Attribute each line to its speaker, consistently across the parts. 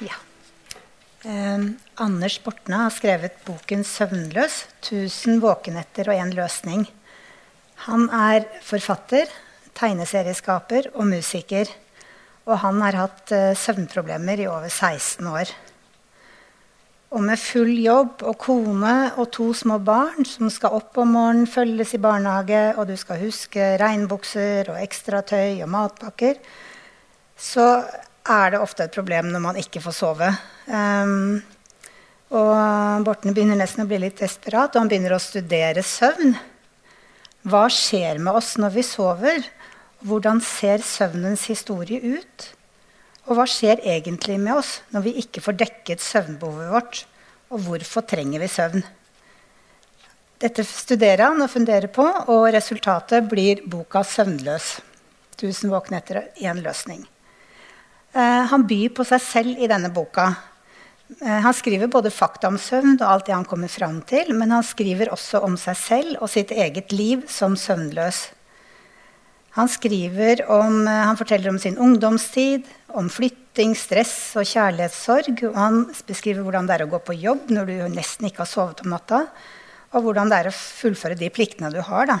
Speaker 1: Ja. Eh, Anders Bortne har skrevet boken 'Søvnløs'. '1000 våkenetter og én løsning'. Han er forfatter, tegneserieskaper og musiker. Og han har hatt eh, søvnproblemer i over 16 år. Og med full jobb og kone og to små barn som skal opp om morgenen, følges i barnehage, og du skal huske regnbukser og ekstratøy og matpakker, så er det ofte et problem når man ikke får sove. Um, og Borten begynner nesten å bli litt desperat, og han begynner å studere søvn. Hva skjer med oss når vi sover? Hvordan ser søvnens historie ut? Og hva skjer egentlig med oss når vi ikke får dekket søvnbehovet vårt? Og hvorfor trenger vi søvn? Dette studerer han og funderer på, og resultatet blir boka 'Søvnløs'. 1000 våkne etter én løsning. Eh, han byr på seg selv i denne boka. Eh, han skriver både fakta om søvn og alt det han kommer fram til, men han skriver også om seg selv og sitt eget liv som søvnløs. Han, om, eh, han forteller om sin ungdomstid, om flytting, stress og kjærlighetssorg. Og han beskriver hvordan det er å gå på jobb når du nesten ikke har sovet om natta. Og hvordan det er å fullføre de pliktene du har. Da.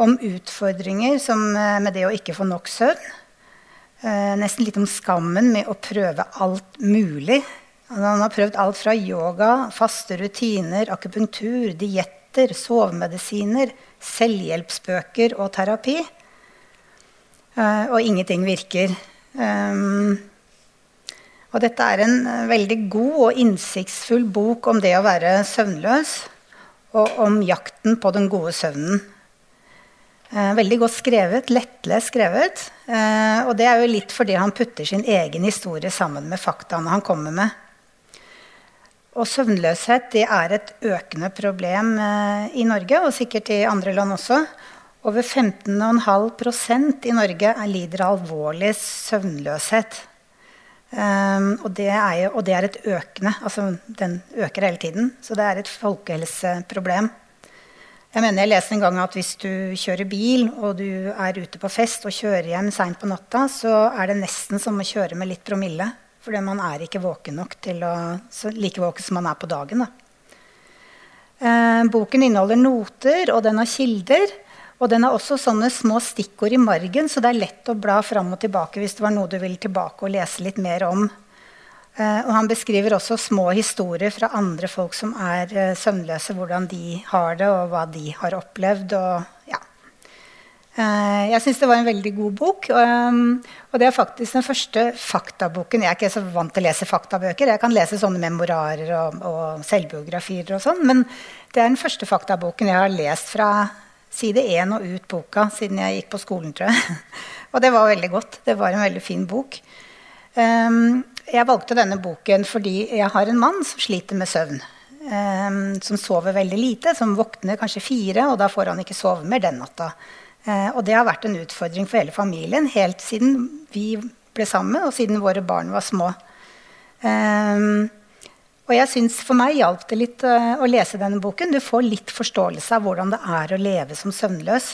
Speaker 1: Om utfordringer med det å ikke få nok søvn. Eh, nesten litt om skammen med å prøve alt mulig. Han har prøvd alt fra yoga, faste rutiner, akupunktur, dietter, sovemedisiner selvhjelpsbøker og terapi. Uh, og ingenting virker. Um, og dette er en veldig god og innsiktsfull bok om det å være søvnløs, og om jakten på den gode søvnen. Uh, veldig godt skrevet, lettlest skrevet. Uh, og det er jo litt fordi han putter sin egen historie sammen med faktaene han kommer med. Og søvnløshet det er et økende problem eh, i Norge, og sikkert i andre land også. Over 15,5% i Norge lider av alvorlig søvnløshet. Og, det jo, og, det er et økende. Altså, den øker hele tiden. Så det er et folkehelseproblem. Jeg mener jeg leste en gang at hvis du kjører bil og du er ute på fest og kjører hjem seint på natta, så er det nesten som å kjøre med litt promille. Fordi man er ikke våken nok til å like våken som man er på dagen. Eh, boken inneholder noter, og den har kilder. Og den har også sånne små stikkord i margen, så det er lett å bla fram og tilbake hvis det var noe du ville tilbake og lese litt mer om. Eh, og han beskriver også små historier fra andre folk som er eh, søvnløse, hvordan de har det, og hva de har opplevd. og ja. jeg syns det var en veldig god bok. Um, og det er faktisk den første faktaboken. Jeg er ikke så vant til å lese faktabøker. Jeg kan lese sånne memorarer og, og selvbiografier og sånn. Men det er den første faktaboken jeg har lest fra side én og ut boka siden jeg gikk på skolen, tror jeg. Og det var veldig godt. Det var en veldig fin bok. Um, jeg valgte denne boken fordi jeg har en mann som sliter med søvn. Um, som sover veldig lite, som våkner kanskje fire, og da får han ikke sove mer den natta. Eh, og det har vært en utfordring for hele familien helt siden vi ble sammen, og siden våre barn var små. Um, og jeg synes For meg hjalp det litt uh, å lese denne boken. Du får litt forståelse av hvordan det er å leve som søvnløs.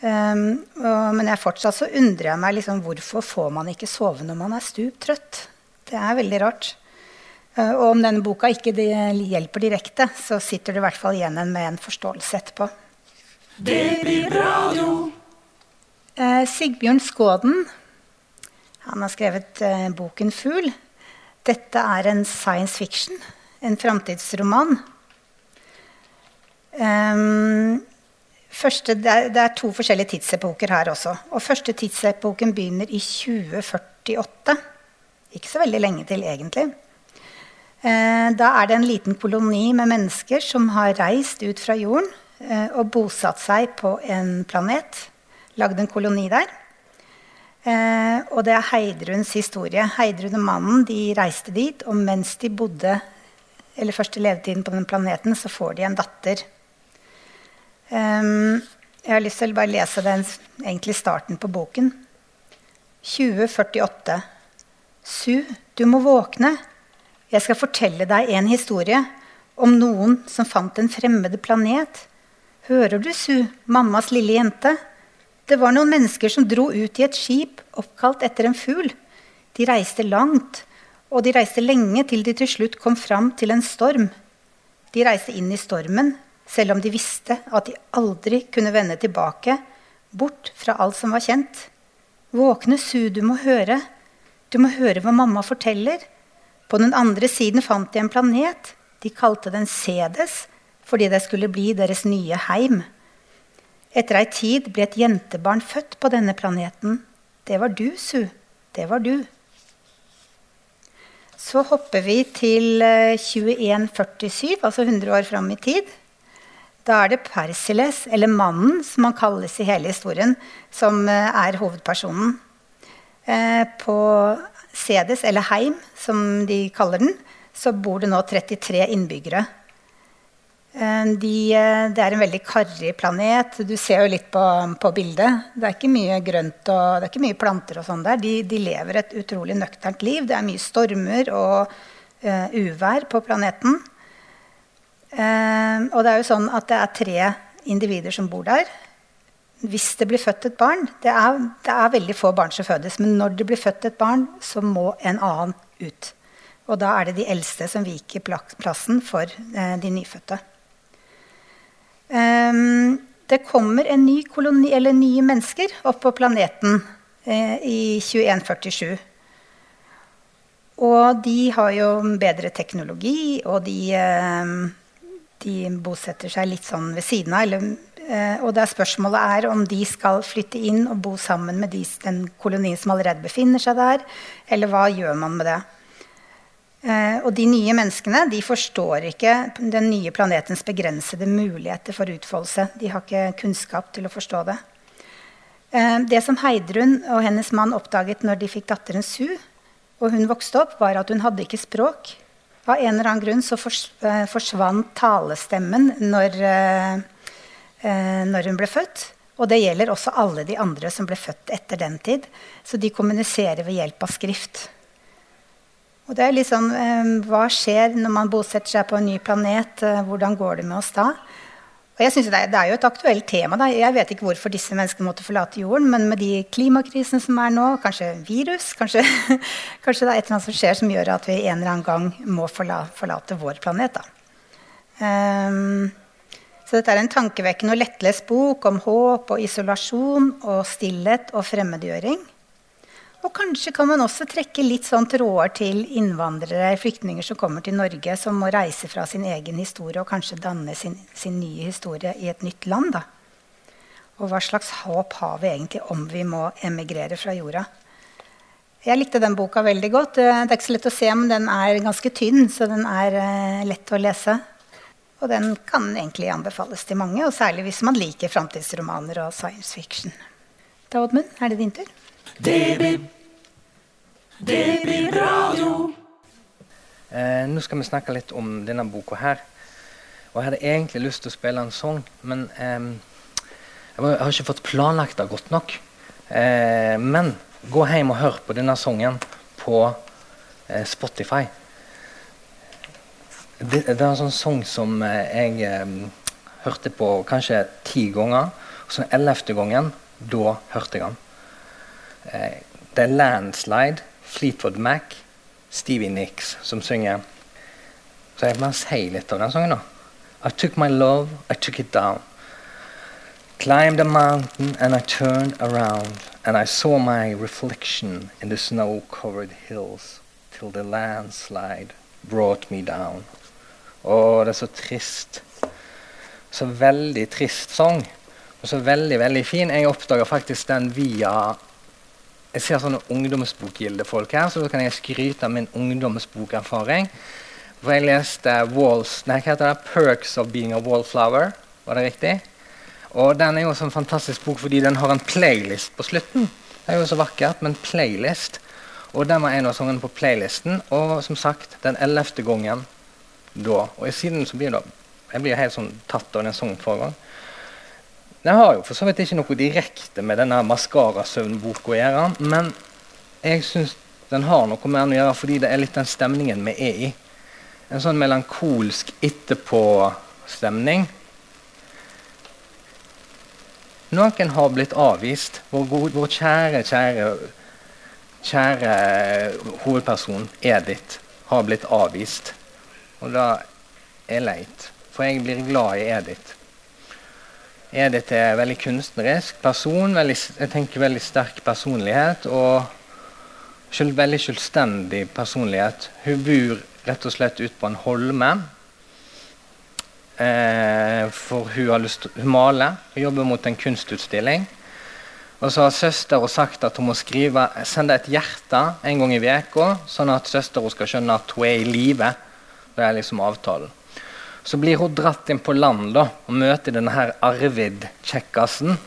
Speaker 1: Um, og, men jeg fortsatt så undrer jeg meg liksom, hvorfor får man ikke sove når man er stuptrøtt. Det er veldig rart. Uh, og om denne boka ikke hjelper direkte, så sitter du i hvert fall igjen med en forståelse etterpå. Det blir radio. Uh, Sigbjørn Skåden han har skrevet uh, boken 'Fugl'. Dette er en science fiction, en framtidsroman. Um, første, det, er, det, er, to forskjellige tidsepoker her også. Og første tidsepoken begynner i 2048. Ikke så veldig lenge til, egentlig. Eh, da er det en liten koloni med mennesker som har reist ut fra jorden Eh, og bosatt seg på en planet. Lagd en koloni der. Eh, og det er Heidruns historie. Heidrun og mannen de reiste dit, og mens de bodde eller første levetiden på den planeten, så får de en datter. Um, jeg har lyst til å bare lese den egentlig starten på boken. 2048. Su, du må våkne. Jeg skal fortelle deg en historie om noen som fant en fremmede planet Hører du, Su, mammas lille jente? Det var noen mennesker som dro ut i et skip oppkalt etter en fugl. De reiste langt, og de reiste lenge til de til slutt kom fram til en storm. De reiste inn i stormen, selv om de visste at de aldri kunne vende tilbake, bort fra alt som var kjent. Våkne, Su, du må høre. Du må høre hva mamma forteller. På den andre siden fant de en planet. De kalte den Cedes fordi det skulle bli deres nye heim. Etter ei tid ble et jentebarn født på denne planeten. Det var du, Su. Det var du. Så hopper vi til 2147, eh, altså 100 år fram i tid. Da er det Persiles, eller mannen, som han kalles i hele historien, som eh, er hovedpersonen. Eh, på Sedes, eller Heim, som de kaller den, så bor det nå 33 innbyggere. Eh, de, det er en veldig karrig planet. Du ser jo litt på, på, bildet. Det er ikke mye grønt og det er ikke mye planter og sånn der. De, de, lever et utrolig nøkternt liv. Det er mye stormer og uh, uvær på planeten. Uh, og det er jo sånn at det er tre individer som bor der. Hvis det blir født et barn det er, det er veldig få barn som fødes, men når det blir født et barn, så må en annen ut. Og da er det de eldste som viker plassen for uh, de nyfødte. Um, det kommer en ny koloni, eller nye mennesker opp på planeten eh, i 2147. Og de har jo bedre teknologi, og de, eh, de bosetter seg litt sånn ved siden av. Eller, eh, og det er spørsmålet er om de skal flytte inn og bo sammen med de, den kolonien som allerede befinner seg der, eller hva gjør man med det? Eh, og de nye menneskene de forstår ikke den nye planetens begrensede muligheter for utfoldelse. De har ikke kunnskap til å forstå det. Eh, det som Heidrun og hennes mann oppdaget når de fikk datteren Su, og hun vokste opp, var at hun hadde ikke språk. Av en eller annen grunn så eh, forsvant talestemmen når, når hun ble født. Og det gjelder også alle de andre som ble født etter den tid. Så de kommuniserer ved hjelp av skrift. Og det er litt sånn, eh, Hva skjer når man bosetter seg på en ny planet? Eh, hvordan går det med oss da? Og jeg synes det, er, det er jo et aktuelt tema. Da. Jeg vet ikke hvorfor disse menneskene måtte forlate jorden, men med de klimakrisene som er nå, kanskje virus, kanskje, kanskje det er et eller annet som skjer som gjør at vi en eller annen gang må forla, forlate vår planet. Um, så dette er en tankevekkende og lettlest bok om håp og isolasjon og stillhet og fremmedgjøring. Og kanskje kan man også trekke litt sånn tråder til innvandrere, flyktninger som kommer til Norge, som må reise fra sin egen historie og kanskje danne sin, sin nye historie i et nytt land. Da. Og hva slags håp har vi egentlig om vi må emigrere fra jorda? Jeg likte den boka veldig godt. Det er ikke så lett å se, men den er ganske tynn, så den er uh, lett å lese. Og den kan egentlig anbefales til mange, og særlig hvis man liker framtidsromaner og science fiction. Da, Oddmund, er det din tur.
Speaker 2: Det blir, det blir radio.
Speaker 3: Eh, nå skal vi snakke litt om denne boka her. Og Jeg hadde egentlig lyst til å spille en sang, men eh, jeg har ikke fått planlagt det godt nok. Eh, men gå hjem og hør på denne sangen på eh, Spotify. Det, det, er en sånn sang som eh, jeg eh, hørte på kanskje ti ganger. Og så den ellevte gangen, da hørte jeg den. Eh, det er 'Landslide', Fleetwood Mac, Stevie Nicks som synger. Så jeg må si litt av den sangen. da. I took my love, I took it down. Climbed a mountain and I turned around and I saw my reflection in the snow-covered hills till the landslide brought me down. Å, det er så trist. Så veldig trist sang. Og så veldig, veldig fin. Jeg oppdaga faktisk den via jeg ser sånne ungdomsbokgildefolk her, så da kan jeg skryte av min ungdomsbokerfaring. For jeg leste Walls, nei, hva heter det? 'Perks of Being a Wallflower'. Var det riktig? Og den er jo en fantastisk bok fordi den har en playlist på slutten. Det er jo så vakkert, men playlist. Og den var en av sangene på playlisten. Og som sagt, den ellevte gangen da. Og siden så blir det Jeg blir helt sånn tatt av den sangen forrige gang. Den har jo for så vidt ikke noe direkte med denne maskarasøvnboka å gjøre, men jeg syns den har noe den å gjøre fordi det er litt den stemningen vi er i. En sånn melankolsk etterpå-stemning. Noen har blitt avvist. Vår, gode, vår kjære, kjære, kjære hovedperson Edith har blitt avvist. Og det er leit, for jeg blir glad i Edith. Er veldig kunstnerisk person, veldig, jeg tenker veldig sterk personlighet. Og selv, veldig selvstendig personlighet. Hun bor rett og slett ute på en holme. Eh, for hun har lyst hun maler. Hun jobber mot en kunstutstilling. Og så har søstera sagt at hun må skrive, sende et hjerte en gang i uka, sånn at søstera skal skjønne at hun er i live. Det er liksom avtalen. Så blir hun dratt inn på land da, og møter denne her Arvid-kjekkasen.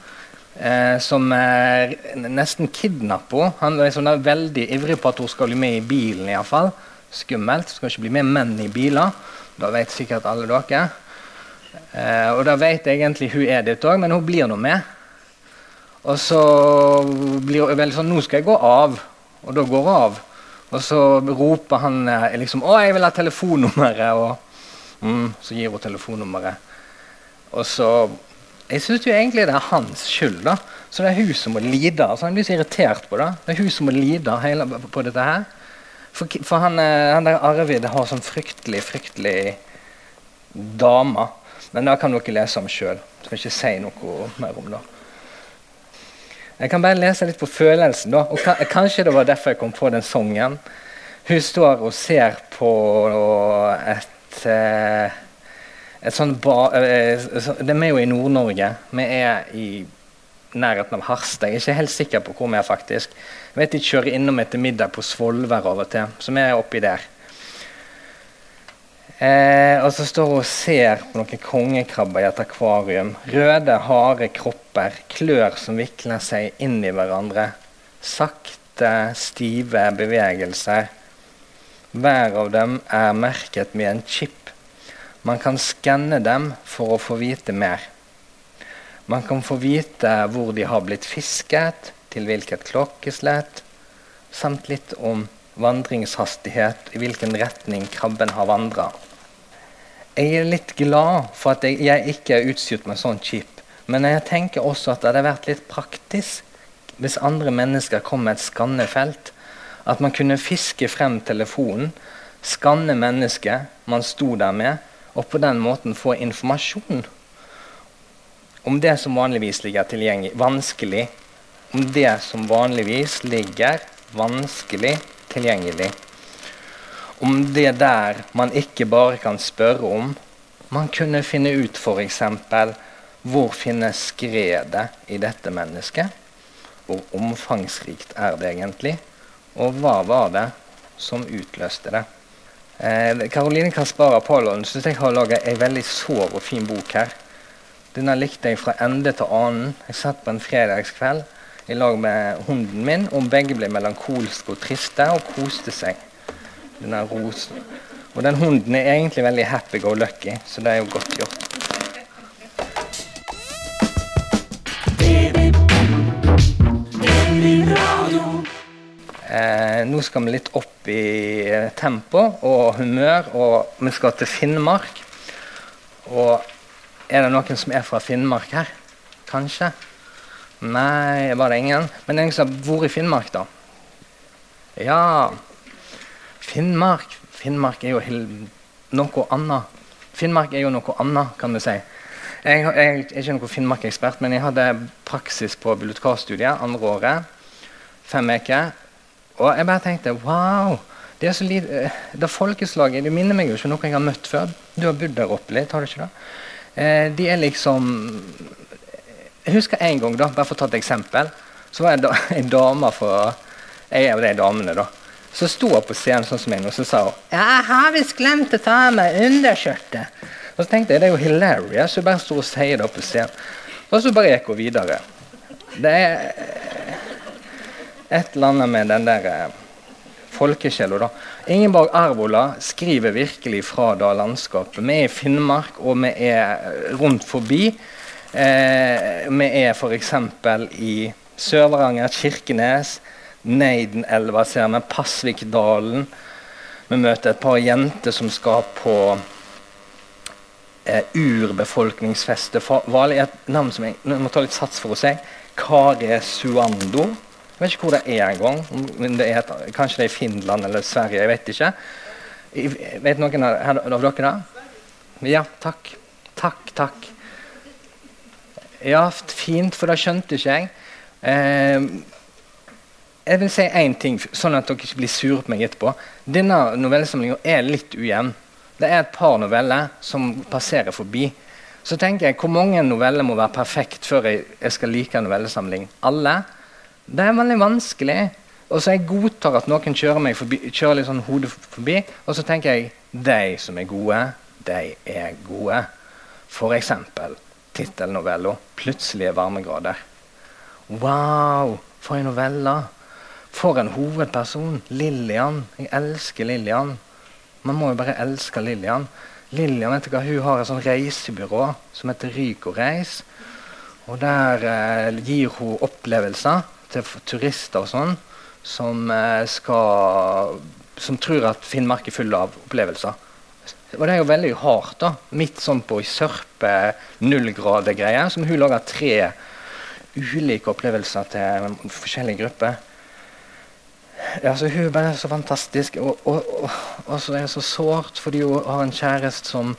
Speaker 3: Eh, som er nesten kidnapper henne. Han er sånn veldig ivrig på at hun skal bli med i bilen. I fall. Skummelt. Skal ikke bli med menn i biler. Det vet sikkert alle dere. Eh, og da vet egentlig hun Edith òg, men hun blir nå med. Og så blir hun veldig sånn Nå skal jeg gå av. Og da går hun av. Og så roper han eh, liksom 'Å, jeg vil ha telefonnummeret.' Og mm, så gir hun telefonnummeret. Og så Jeg syns egentlig det er hans skyld. da. Så det er hun som må lide. Altså, han blir så irritert på det. Det er hun som må lide hele, på dette her. For, for han, eh, han, der Arvid har sånn fryktelig, fryktelig dame. Men det kan dere lese om sjøl. Skal ikke si noe mer om det. Jeg kan bare lese litt på følelsen. da, og Kanskje det var derfor jeg kom på den sangen. Hun står og ser på et, eh, et sånt ba, eh, Det er jo i Nord-Norge. Vi er i nærheten av Harstad. Jeg er ikke helt sikker på hvor vi er. faktisk. Jeg vet De kjører innom etter middag på Svolvær av og til, så vi er oppi der. Eh, og så står hun og ser på noen kongekrabber i et akvarium. Røde, harde kropper, klør som vikler seg inn i hverandre. Sakte, stive bevegelser. Hver av dem er merket med en chip. Man kan skanne dem for å få vite mer. Man kan få vite hvor de har blitt fisket, til hvilket klokkeslett, samt litt om vandringshastighet, i hvilken retning krabben har vandra. Jeg er litt glad for at jeg, jeg ikke er utstyrt med sånn chip. Men jeg tenker også at det hadde vært litt praktisk hvis andre mennesker kom med et skannefelt. At man kunne fiske frem telefonen, skanne mennesket man sto der med, og på den måten få informasjon om det som vanligvis ligger tilgjengelig vanskelig. Om det som vanligvis ligger vanskelig tilgjengelig om det der man ikke bare kan spørre om. Man kunne finne ut f.eks. hvor finnes skredet i dette mennesket? Hvor omfangsrikt er det egentlig? Og hva var det som utløste det? Eh, Karoline Kaspara Pallon syns jeg har laga ei veldig sår og fin bok her. Denne likte jeg fra ende til annen. Jeg satt på en fredagskveld i lag med hunden min, og begge ble melankolske og triste og koste seg denne rosen. Og den hunden er egentlig veldig happy go lucky, så det er jo godt gjort. Nå skal vi litt opp i eh, tempo og humør, og vi skal til Finnmark. Og er det noen som er fra Finnmark her? Kanskje? Nei, var det ingen? Men det er ingen som har vært i Finnmark, da? Ja, Finnmark Finnmark er jo noe annet. Finnmark er jo noe annet, kan du si. Jeg, jeg, er ikke noen Finnmark-ekspert, men jeg hadde praksis på bibliotekarstudiet andre året. Fem uker. Og jeg bare tenkte wow! Det er så lite, eh, det folkeslaget Du minner meg jo ikke om noe jeg har møtt før. Du har bodd der oppe litt, har du ikke det? Eh, de er liksom Jeg husker en gang, da, bare for å ta et eksempel. Så var det en dame fra Jeg er jo de damene, da. Så sto hun på scenen sånn som meg, og så sa hun ja, 'Jeg har visst glemt å ta meg underskjørtet'. Og så tenkte jeg det er jo hilarious, så bare sto og sier det på scenen. Og så bare gikk hun videre. Det er et eller annet med den der eh, folkesjela, da. Ingeborg Arvola skriver virkelig fra da landskapet. Vi er i Finnmark, og vi er rundt forbi. Eh, vi er f.eks. i Sør-Varanger, Kirkenes, Neidenelva ser vi, Pasvikdalen. Vi møter et par jenter som skal på eh, er et navn som jeg, jeg må ta litt sats for å si. Kare Suando. Jeg vet ikke hvor det er engang. Kanskje det er i Finland eller Sverige. Jeg vet ikke. Vet noen av, dere det? Ja, takk. Takk, takk. Ja, fint, for det skjønte ikke jeg. Eh, jeg vil si én ting, sånn at dere ikke blir sure på meg etterpå. Denne novellesamlinga er litt ujevn. Det er et par noveller som passerer forbi. Så tenker jeg, Hvor mange noveller må være perfekt før jeg, jeg skal like en novellesamling? Alle? Det er veldig vanskelig. Og så jeg godtar at noen kjører meg forbi, kjører litt sånn hodet forbi. Og så tenker jeg de som er gode, de er gode. F.eks. tittelnovella 'Plutselige varmegrader'. Wow, for en novelle! For en hovedperson! Lillian. Jeg elsker Lillian. Man må jo bare elske Lillian. Lillian vet du hva, hun har et sånt reisebyrå som heter Ryko Reis. Og der eh, gir hun opplevelser til turister og sånn som, eh, skal, som tror at Finnmark er full av opplevelser. Og det er jo veldig hardt. da, Midt sånn på sørpe nullgrader-greier. Som hun lager tre ulike opplevelser til forskjellige grupper. Ja, så Hun er bare så fantastisk. Og, og, og, og så er det så sårt fordi hun har en kjæreste som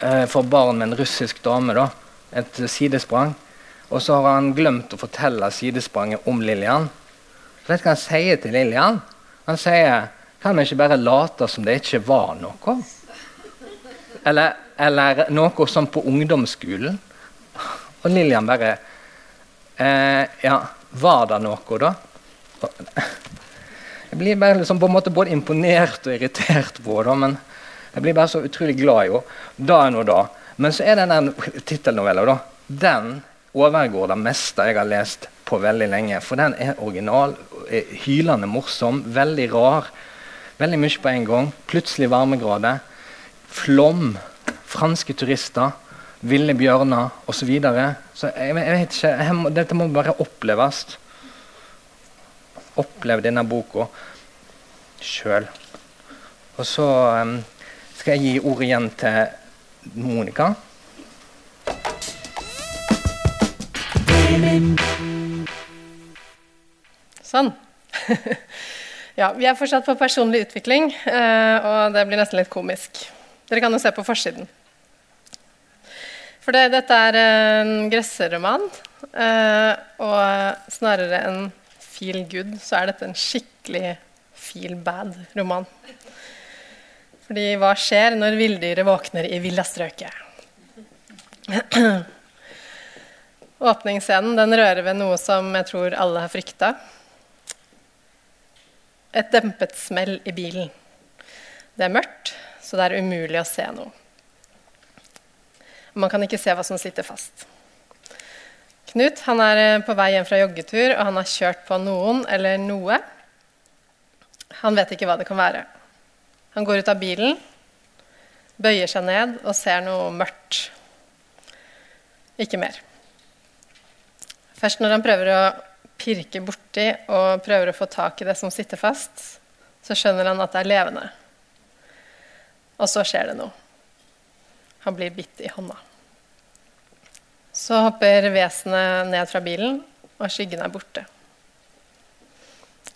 Speaker 3: eh, får barn med en russisk dame. da, Et sidesprang. Og så har han glemt å fortelle sidespranget om Lillian. Så vet du hva han sier til Lillian? Han sier Kan vi ikke bare late som det ikke var noe? Eller, eller noe sånn på ungdomsskolen. Og Lillian bare eh, Ja, var det noe, da? Jeg blir bare liksom på en måte både imponert og irritert på det, men jeg blir bare så utrolig glad i henne. Da er nå da. Men så er den tittelnovella, da. Den overgår det meste jeg har lest på veldig lenge. For den er original, hylende morsom, veldig rar. Veldig mye på en gang. Plutselig varmegrader. Flom. Franske turister. Ville bjørner osv. Så, videre. så jeg, jeg, vet ikke, jeg Dette må bare oppleves Opplev denne boka sjøl. Og så um, skal jeg gi ordet igjen til Monica.
Speaker 4: Sånn. ja, vi er fortsatt på personlig utvikling, uh, og det blir nesten litt komisk. Dere kan jo se på forsiden. For det, dette er en gresseroman, uh, og snarere enn feel good, så er dette en skikkelig feel bad-roman. Fordi hva skjer når villdyret våkner i villastrøket? Åpningsscenen den rører ved noe som jeg tror alle har frykta. Et dempet smell i bilen. Det er mørkt, så det er umulig å se noe. Man kan ikke se hva som sitter fast. Knut han er eh, på vei hjem fra joggetur, og han har kjørt på noen eller noe. Han vet ikke hva det kan være. Han går ut av bilen, bøyer seg ned og ser noe mørkt. Ikke mer. Først når han prøver å pirke borti og prøver å få tak i det som sitter fast, så skjønner han at det er levende. Og så skjer det noe. Han blir bitt i hånda. Så hopper vesenet ned fra bilen, og skyggen er borte.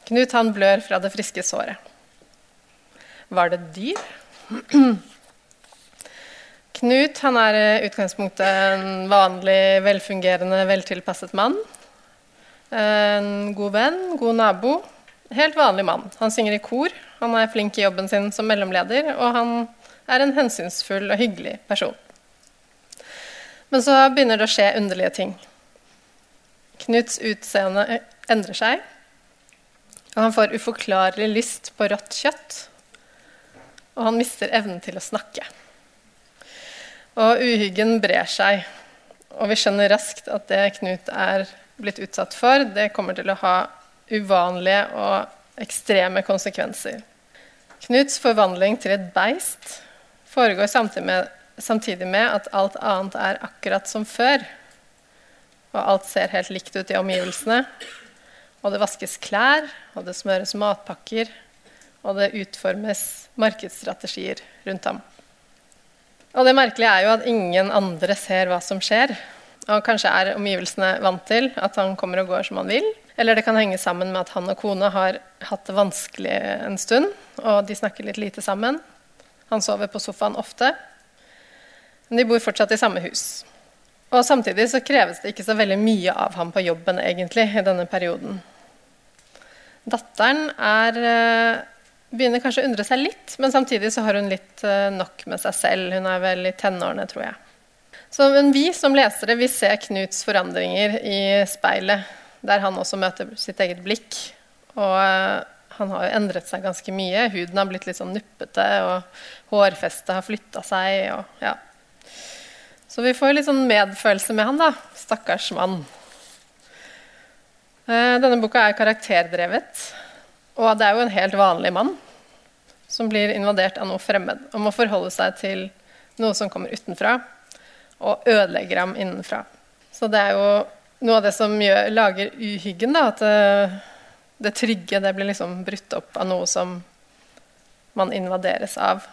Speaker 4: Knut han blør fra det friske såret. Var det dyr? Knut han er i utgangspunktet en vanlig, velfungerende, veltilpasset mann. En god venn, god nabo. Helt vanlig mann. Han synger i kor, han er flink i jobben sin som mellomleder, og han er en hensynsfull og hyggelig person. Men så begynner det å skje underlige ting. Knuts utseende endrer seg. Og han får uforklarlig lyst på rått kjøtt. Og han mister evnen til å snakke. Og uhyggen brer seg. Og vi skjønner raskt at det Knut er blitt utsatt for, det kommer til å ha uvanlige og ekstreme konsekvenser. Knuts forvandling til et beist foregår samtidig med samtidig med at alt annet er akkurat som før. Og alt ser helt likt ut i omgivelsene. Og det vaskes klær, og det smøres matpakker, og det utformes markedsstrategier rundt ham. Og det merkelige er jo at ingen andre ser hva som skjer. Og kanskje er omgivelsene vant til at han kommer og går som han vil. Eller det kan henge sammen med at han og kona har hatt det vanskelig en stund, og de snakker litt lite sammen. Han sover på sofaen ofte. Men de bor fortsatt i samme hus. Og samtidig så kreves det ikke så veldig mye av ham på jobben egentlig i denne perioden. Datteren er, eh, begynner kanskje å undre seg litt, men samtidig så har hun litt eh, nok med seg selv. Hun er vel i tenårene, tror jeg. Så, men vi som lesere vi ser Knuts forandringer i speilet, der han også møter sitt eget blikk. Og uh, han har jo endret seg ganske mye. Huden har blitt litt sånn nuppete, og hårfestet har flytta seg. Og, ja. Så vi får litt sånn medfølelse med han, da. Stakkars mann. Uh, denne boka er karakterdrevet. Og det er jo en helt vanlig mann som blir invadert av noe fremmed og må forholde seg til noe som kommer utenfra, og ødelegger ham innenfra. Så det er jo noe av det som gjør, lager uhyggen, da, at det, det, trygge det blir liksom brutt opp av noe som man invaderes av.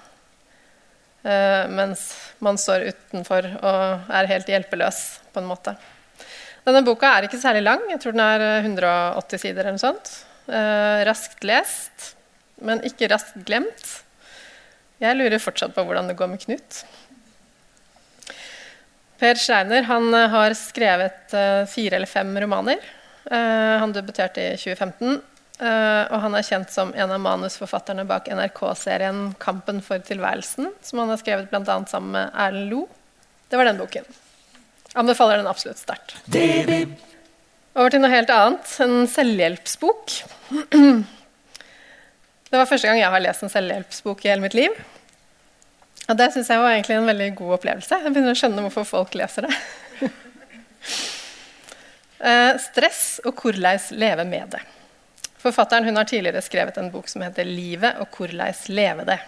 Speaker 4: Uh, mens man står utenfor og er helt hjelpeløs, på en måte. Denne boka er ikke særlig lang. Jeg tror den er 180 sider. eller noe sånt. Uh, raskt lest, men ikke raskt glemt. Jeg lurer fortsatt på hvordan det går med Knut. Per Schreiner eh, har skrevet uh, fire eller fem romaner. Han debuterte i 2015. Uh, og han er kjent som en av manusforfatterne bak NRK-serien 'Kampen for tilværelsen', som han har skrevet bl.a. sammen med Erlend Lo. Det var den boken. Anbefaler den absolutt sterkt. Over til noe helt annet. En selvhjelpsbok. Det var første gang jeg har lest en selvhjelpsbok i hele mitt liv. Og det syns jeg var egentlig en veldig god opplevelse. Jeg begynner å skjønne hvorfor folk leser det. uh, stress og korleis leve med det. Forfatteren har tidligere skrevet en bok som heter 'Livet og korleis leve det'.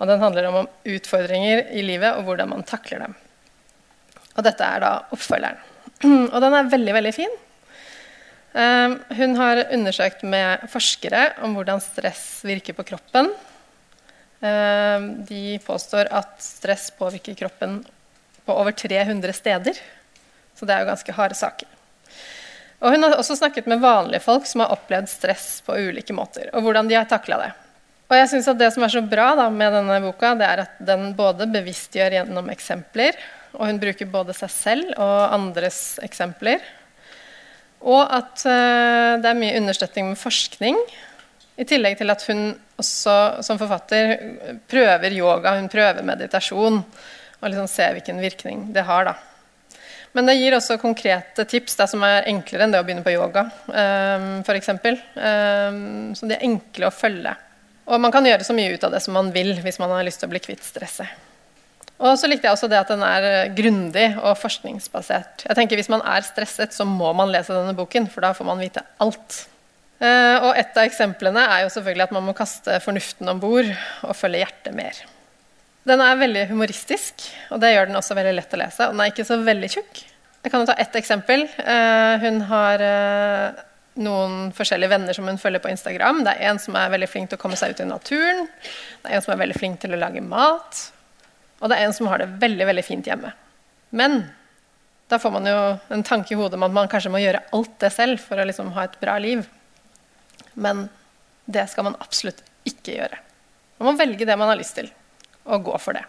Speaker 4: Og Den handler om utfordringer i livet og hvordan man takler dem. Og dette er da oppfølgeren. Og den er veldig, veldig fin. Uh, hun har undersøkt med forskere om hvordan stress virker på kroppen Eh, de påstår at stress påvirker kroppen på over 300 steder. Så det er jo ganske harde saker. Og hun har også snakket med vanlige folk som har opplevd stress på ulike måter. Og hvordan de har takla det. Og jeg synes at Det som er så bra da, med denne boka, det er at den både bevisstgjør gjennom eksempler, og hun bruker både seg selv og andres eksempler. Og at uh, det er mye understøtting med forskning. I tillegg til at hun også som forfatter prøver yoga, hun prøver meditasjon. Og liksom ser hvilken virkning det har. da. Men det gir også konkrete tips da, som er enklere enn det å begynne på yoga. Um, for eksempel. um, så de er enkle å følge. Og man kan gjøre så mye ut av det som man vil hvis man har lyst til å bli kvitt stresset. Og så likte jeg også det at den er grundig og forskningsbasert. Jeg tenker Hvis man er stresset, så må man lese denne boken, for da får man vite alt. Eh, og et av eksemplene er jo selvfølgelig at man må kaste fornuften om bord og følge hjertet mer. Den er veldig humoristisk, og det gjør den også veldig lett å lese. Og den er ikke så veldig tjukk. Jeg kan jo ta ett eksempel. Eh, hun har eh, noen forskjellige venner som hun følger på Instagram. Det er en som er veldig flink til å komme seg ut i naturen. Det er en som er veldig flink til å lage mat. Og det er en som har det veldig, veldig fint hjemme. Men da får man jo en tanke i hodet om at man kanskje må gjøre alt det selv for å liksom ha et bra liv. Men det skal man absolutt ikke gjøre. Man må velge det man har lyst til, og gå for det.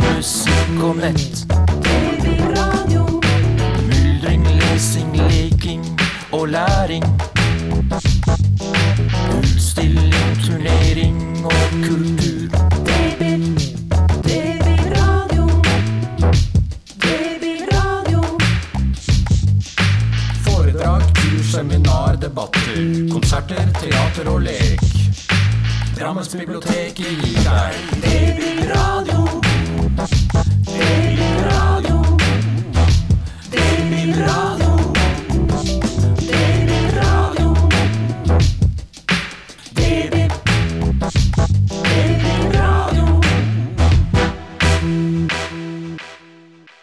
Speaker 2: Musikk og nett. Myldring, lesing, leking og læring. Utstilling, turnering og kultur. Foredrag, kurs, seminar, debatter. Konserter, teater og lek. Drammens bibliotek gir deg Debil Radio.